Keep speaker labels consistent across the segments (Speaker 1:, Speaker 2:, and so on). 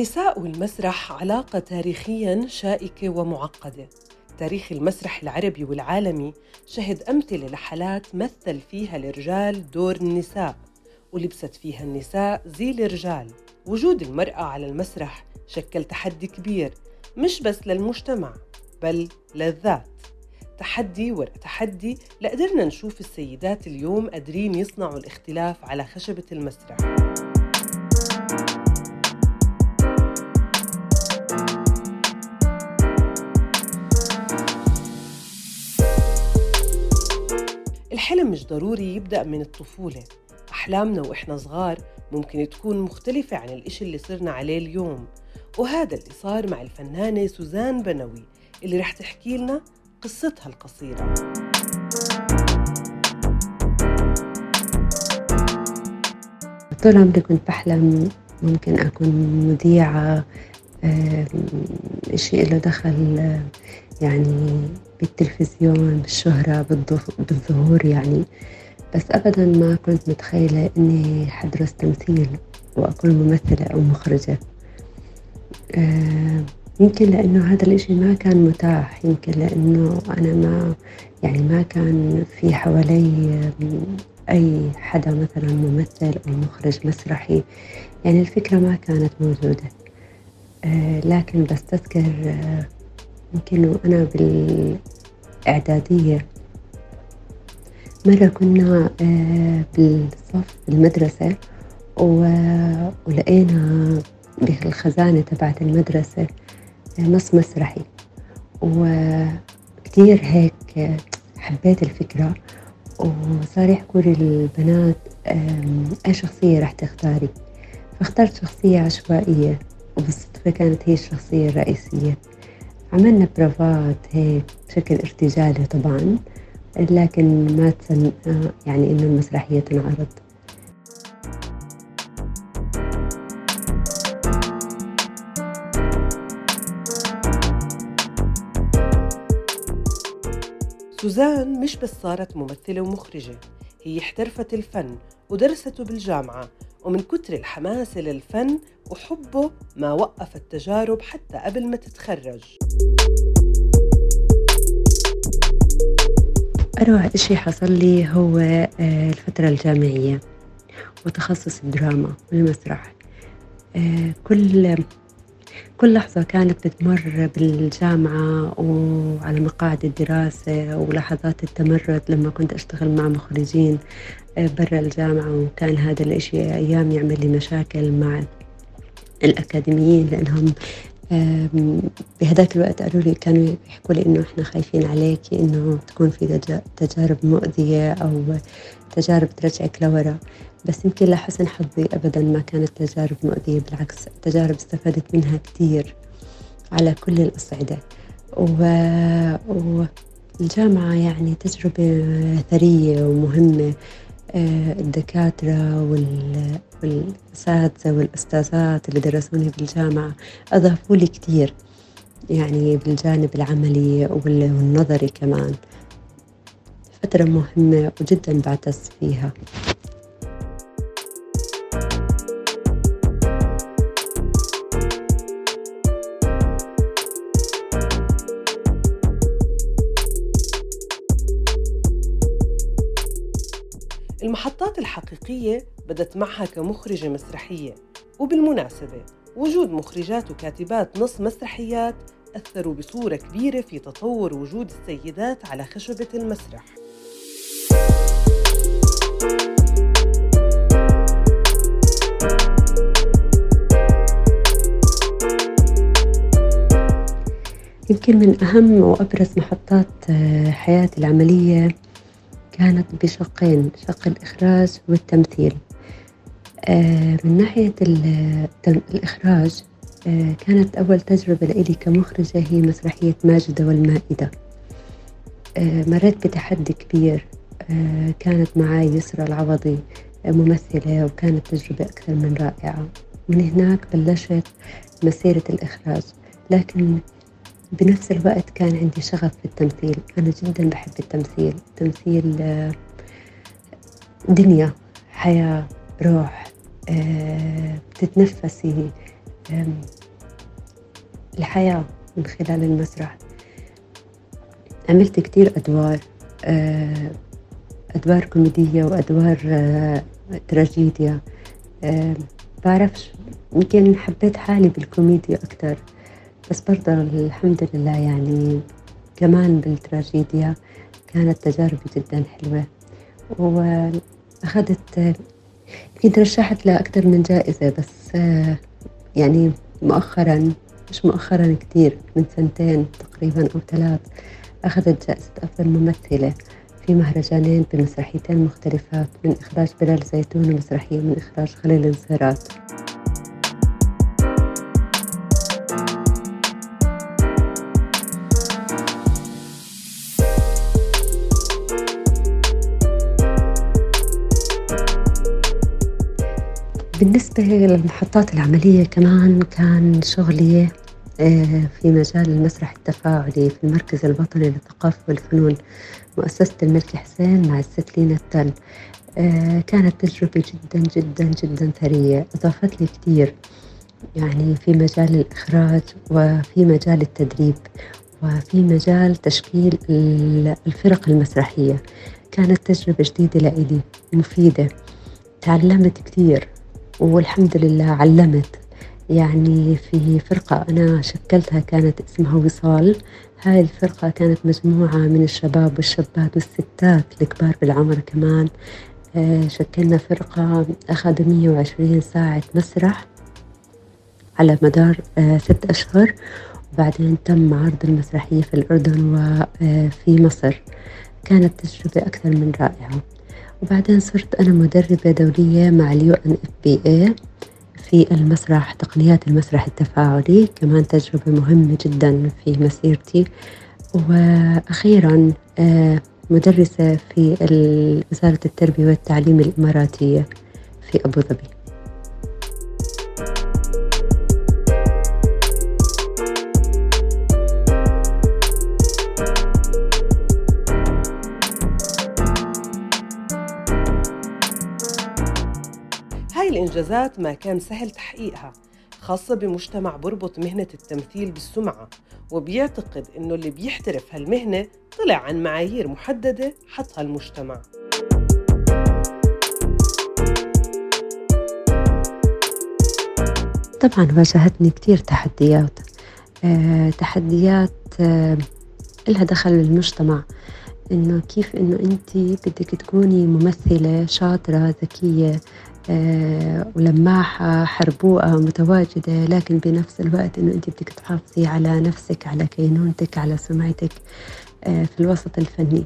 Speaker 1: النساء والمسرح علاقة تاريخياً شائكة ومعقدة تاريخ المسرح العربي والعالمي شهد أمثلة لحالات مثل فيها الرجال دور النساء ولبست فيها النساء زي الرجال وجود المرأة على المسرح شكل تحدي كبير مش بس للمجتمع بل للذات. تحدي ورا تحدي لقدرنا نشوف السيدات اليوم قادرين يصنعوا الاختلاف على خشبة المسرح. مش ضروري يبدأ من الطفولة. أحلامنا وإحنا صغار ممكن تكون مختلفة عن الإشي اللي صرنا عليه اليوم. وهذا اللي صار مع الفنانة سوزان بنوي اللي رح تحكي لنا قصتها القصيرة.
Speaker 2: طول عمري كنت بحلم ممكن أكون مذيعة شيء له دخل يعني بالتلفزيون بالشهرة بالظهور يعني. بس أبدا ما كنت متخيلة إني حدرس تمثيل وأكون ممثلة أو مخرجة. يمكن لأنه هذا الإشي ما كان متاح. يمكن لأنه أنا ما يعني ما كان في حوالي أي حدا مثلا ممثل أو مخرج مسرحي. يعني الفكرة ما كانت موجودة. لكن بستذكر يمكن وأنا بالإعدادية مرة كنا بالصف المدرسة ولقينا بالخزانة تبعت المدرسة نص مسرحي وكتير هيك حبيت الفكرة وصار يحكوا لي البنات أي شخصية رح تختاري فاخترت شخصية عشوائية وبالصدفة كانت هي الشخصية الرئيسية. عملنا برافات هيك بشكل ارتجالي طبعا لكن ما تسن يعني إنه المسرحية تنعرض.
Speaker 1: سوزان مش بس صارت ممثلة ومخرجة هي احترفت الفن ودرسته بالجامعة ومن كتر الحماس للفن وحبه ما وقف التجارب حتى قبل ما تتخرج.
Speaker 2: أروع إشي حصل لي هو الفترة الجامعية وتخصص الدراما والمسرح. كل كل لحظة كانت بتمر بالجامعة وعلى مقاعد الدراسة ولحظات التمرد لما كنت أشتغل مع مخرجين برا الجامعة. وكان هذا الإشي أيام يعمل لي مشاكل مع الأكاديميين لأنهم بهذاك الوقت قالوا لي كانوا يحكوا لي إنه إحنا خايفين عليكي إنه تكون في تجارب مؤذية أو تجارب ترجعك لورا. بس يمكن لحسن حظي أبدا ما كانت تجارب مؤذية بالعكس تجارب استفدت منها كثير على كل الأصعدة. و... والجامعة يعني تجربة ثرية ومهمة الدكاترة والأساتذة والأستاذات اللي درسوني بالجامعة أضافوا لي كثير يعني بالجانب العملي والنظري كمان. فترة مهمة وجدا بعتز فيها.
Speaker 1: الحقيقية بدت معها كمخرجة مسرحية. وبالمناسبة وجود مخرجات وكاتبات نص مسرحيات أثروا بصورة كبيرة في تطور وجود السيدات على خشبة المسرح.
Speaker 2: يمكن من أهم وأبرز محطات حياتي العملية كانت بشقين شق الإخراج والتمثيل. من ناحية الإخراج كانت أول تجربة لإلي كمخرجة هي مسرحية ماجدة والمائدة. مريت بتحدي كبير. كانت معي يسرى العوضي ممثلة وكانت تجربة أكثر من رائعة. من هناك بلشت مسيرة الإخراج لكن بنفس الوقت كان عندي شغف في التمثيل. أنا جدا بحب التمثيل. التمثيل دنيا حياة روح بتتنفسي الحياة من خلال المسرح. عملت كتير أدوار آه، أدوار كوميدية وأدوار آه، تراجيديا بعرفش يمكن حبيت حالي بالكوميديا أكتر. بس برضه الحمد لله يعني كمان بالتراجيديا كانت تجاربي جدا حلوة. وأخذت يمكن ترشحت لأكثر من جائزة بس يعني مؤخرا مش مؤخرا كتير من سنتين تقريبا أو ثلاث أخذت جائزة أفضل ممثلة في مهرجانين بمسرحيتين مختلفات من إخراج بلال زيتون ومسرحية من إخراج خليل انصارات بالنسبة للمحطات العملية كمان كان شغلي آه، في مجال المسرح التفاعلي في المركز الوطني للثقافة والفنون مؤسسة الملك حسين مع الست لينا التل آه، كانت تجربة جدا جدا جدا ثرية أضافت لي كثير. يعني في مجال الإخراج وفي مجال التدريب وفي مجال تشكيل الفرق المسرحية. كانت تجربة جديدة لإلي مفيدة تعلمت كثير. والحمد لله علمت. يعني في فرقة أنا شكلتها كانت اسمها وصال. هاي الفرقة كانت مجموعة من الشباب والشابات والستات الكبار بالعمر كمان. آه، شكلنا فرقة أخذوا 120 ساعة مسرح على مدار آه، ست أشهر. وبعدين تم عرض المسرحية في الأردن وفي مصر. كانت تجربة أكثر من رائعة. وبعدين صرت أنا مدربة دولية مع ال UNFPA في المسرح تقنيات المسرح التفاعلي كمان تجربة مهمة جدا في مسيرتي. وأخيرا آه، مدرسة في وزارة التربية والتعليم الإماراتية في أبو ظبي.
Speaker 1: الإنجازات ما كان سهل تحقيقها خاصة بمجتمع بربط مهنة التمثيل بالسمعة وبيعتقد إنه اللي بيحترف هالمهنة طلع عن معايير محددة حطها المجتمع.
Speaker 2: طبعا واجهتني كثير تحديات. أه تحديات أه إلها دخل بالمجتمع إنه كيف إنه أنت بدك تكوني ممثلة شاطرة ذكية آه، ولماحة حربوقة متواجدة لكن بنفس الوقت إنه أنت بدك تحافظي على نفسك على كينونتك على سمعتك آه، في الوسط الفني.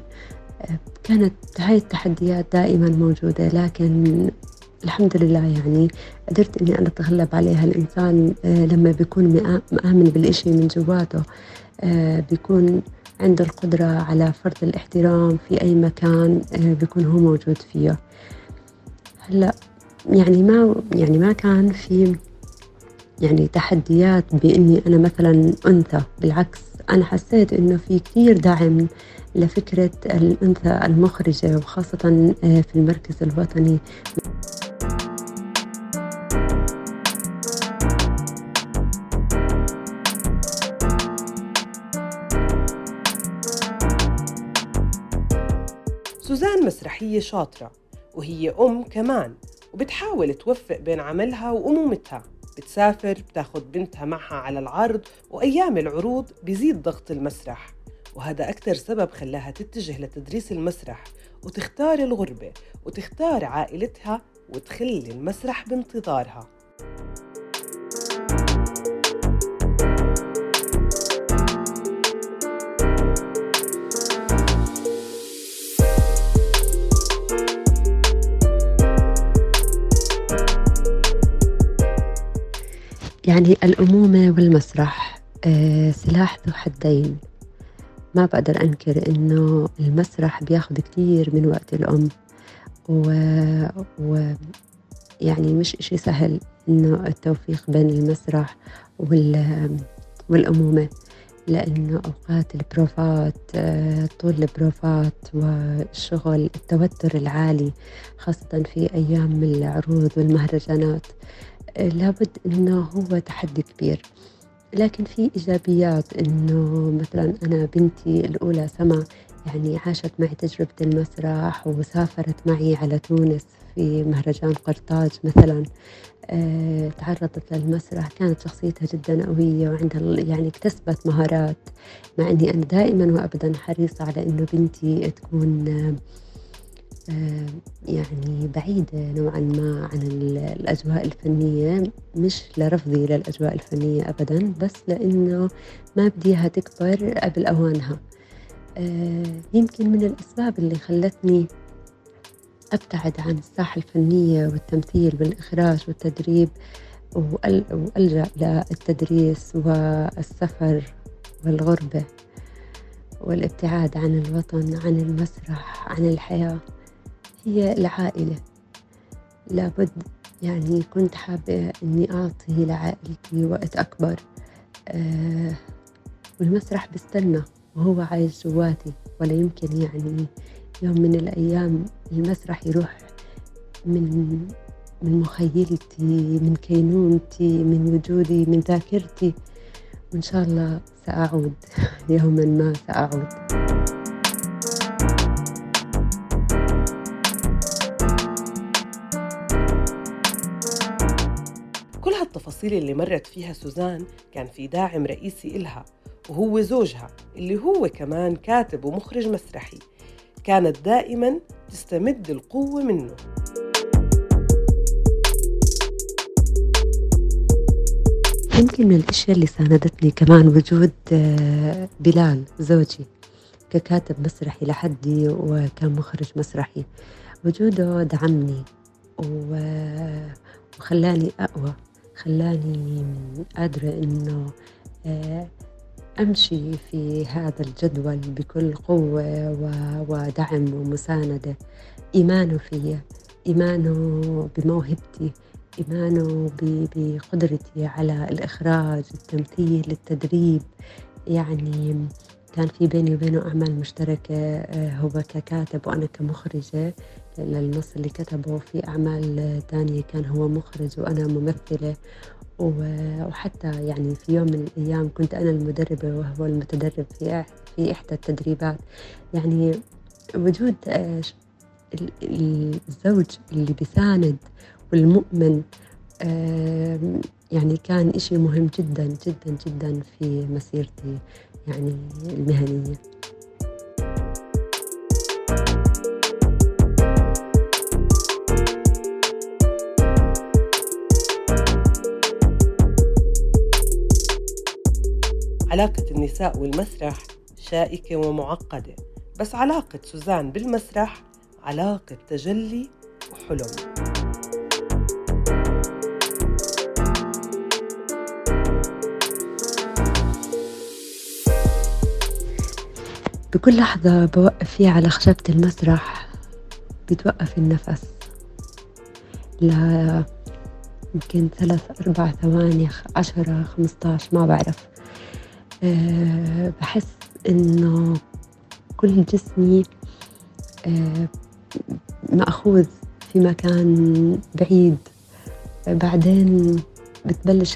Speaker 2: آه، كانت هاي التحديات دائما موجودة لكن الحمد لله يعني قدرت إني أنا أتغلب عليها. الإنسان لما بيكون مآمن بالإشي من جواته بيكون عنده القدرة على فرض الاحترام في أي مكان بيكون هو موجود فيه. هلأ يعني ما يعني ما كان في يعني تحديات بإني أنا مثلا أنثى. بالعكس أنا حسيت إنه في كثير دعم لفكرة الأنثى المخرجة وخاصة آه، في المركز الوطني.
Speaker 1: سوزان مسرحية شاطرة وهي أم كمان. وبتحاول توفق بين عملها وأمومتها. بتسافر بتاخد بنتها معها على العرض وأيام العروض بيزيد ضغط المسرح. وهذا أكثر سبب خلاها تتجه لتدريس المسرح وتختار الغربة وتختار عائلتها وتخلي المسرح بانتظارها.
Speaker 2: يعني الأمومة والمسرح آه، سلاح ذو حدين. ما بقدر أنكر إنه المسرح بياخد كثير من وقت الأم. و... و... يعني مش إشي سهل إنه التوفيق بين المسرح وال... والأمومة. لأنه أوقات البروفات آه، طول البروفات والشغل التوتر العالي خاصة في أيام العروض والمهرجانات لابد إنه هو تحدي كبير. لكن في إيجابيات إنه مثلا أنا بنتي الأولى سما يعني عاشت معي تجربة المسرح وسافرت معي على تونس في مهرجان قرطاج مثلا. آه، تعرضت للمسرح كانت شخصيتها جدا قوية وعندها يعني اكتسبت مهارات مع أني أنا دائما وأبدا حريصة على أنه بنتي تكون يعني بعيدة نوعا ما عن الأجواء الفنية مش لرفضي للأجواء الفنية أبدا بس لأنه ما بديها تكبر قبل أوانها. آه، يمكن من الأسباب اللي خلتني أبتعد عن الساحة الفنية والتمثيل والإخراج والتدريب وألجأ للتدريس والسفر والغربة والابتعاد عن الوطن عن المسرح عن الحياة. هي العائلة لابد يعني كنت حابة إني أعطي لعائلتي وقت أكبر. آه والمسرح بستنى وهو عايش جواتي ولا يمكن يعني يوم من الأيام المسرح يروح من من مخيلتي من كينونتي من وجودي من ذاكرتي. وإن شاء الله سأعود. يوما ما سأعود.
Speaker 1: كل هالتفاصيل اللي مرت فيها سوزان كان في داعم رئيسي إلها وهو زوجها اللي هو كمان كاتب ومخرج مسرحي. كانت دائما تستمد القوة منه.
Speaker 2: يمكن من الأشياء اللي ساندتني كمان وجود آه، بلال زوجي ككاتب مسرحي لحدي وكان مخرج مسرحي. وجوده دعمني وخلاني أقوى. خلاني قادرة إنه آه، أمشي في هذا الجدول بكل قوة ودعم ومساندة. إيمانه فيا إيمانه بموهبتي إيمانه بقدرتي على الإخراج التمثيل التدريب. يعني كان في بيني وبينه أعمال مشتركة آه، هو ككاتب وأنا كمخرجة للنص اللي كتبه في أعمال تانية كان هو مخرج وأنا ممثلة. وحتى يعني في يوم من الأيام كنت أنا المدربة وهو المتدرب في في إحدى التدريبات. يعني وجود آه، الزوج اللي بيساند والمؤمن يعني كان إشي مهم جدا جدا جدا في مسيرتي. يعني المهنية
Speaker 1: علاقة النساء والمسرح شائكة ومعقدة بس علاقة سوزان بالمسرح علاقة تجلي وحلم.
Speaker 2: بكل لحظة بوقف فيها على خشبة المسرح بيتوقف النفس. ل يمكن ثلاث أربع ثواني عشرة خمسطاش ما بعرف. أه بحس إنه كل جسمي أه مأخوذ في مكان بعيد. بعدين بتبلش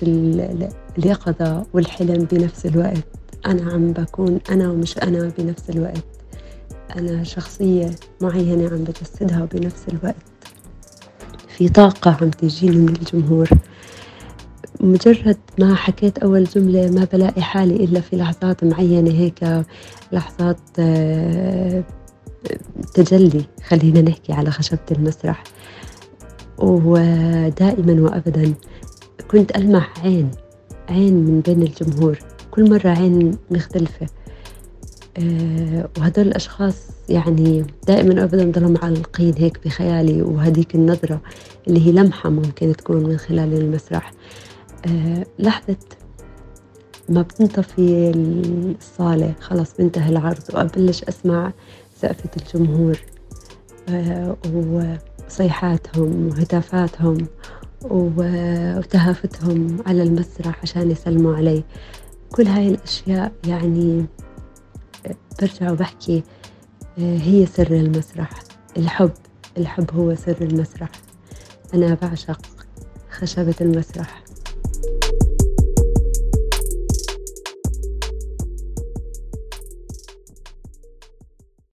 Speaker 2: اليقظة والحلم بنفس الوقت. أنا عم بكون أنا ومش أنا بنفس الوقت. أنا شخصية معينة عم بجسدها بنفس الوقت. في طاقة عم تجيني من الجمهور. مجرد ما حكيت أول جملة ما بلاقي حالي إلا في لحظات معينة هيك لحظات آه، تجلي. خلينا نحكي على خشبة المسرح. ودائما وأبدا كنت ألمح عين عين من بين الجمهور. كل مرة عين مختلفة. أه وهدول الأشخاص يعني دائما أبدا ضلوا معلقين هيك بخيالي وهديك النظرة اللي هي لمحة ممكن تكون من خلال المسرح. أه لحظة ما بتنطفي الصالة خلاص بينتهي العرض وأبلش أسمع سقفة الجمهور أه وصيحاتهم وهتافاتهم وتهافتهم على المسرح عشان يسلموا علي كل هاي الأشياء يعني برجع وبحكي هي سر المسرح. الحب الحب هو سر المسرح. أنا بعشق خشبة المسرح.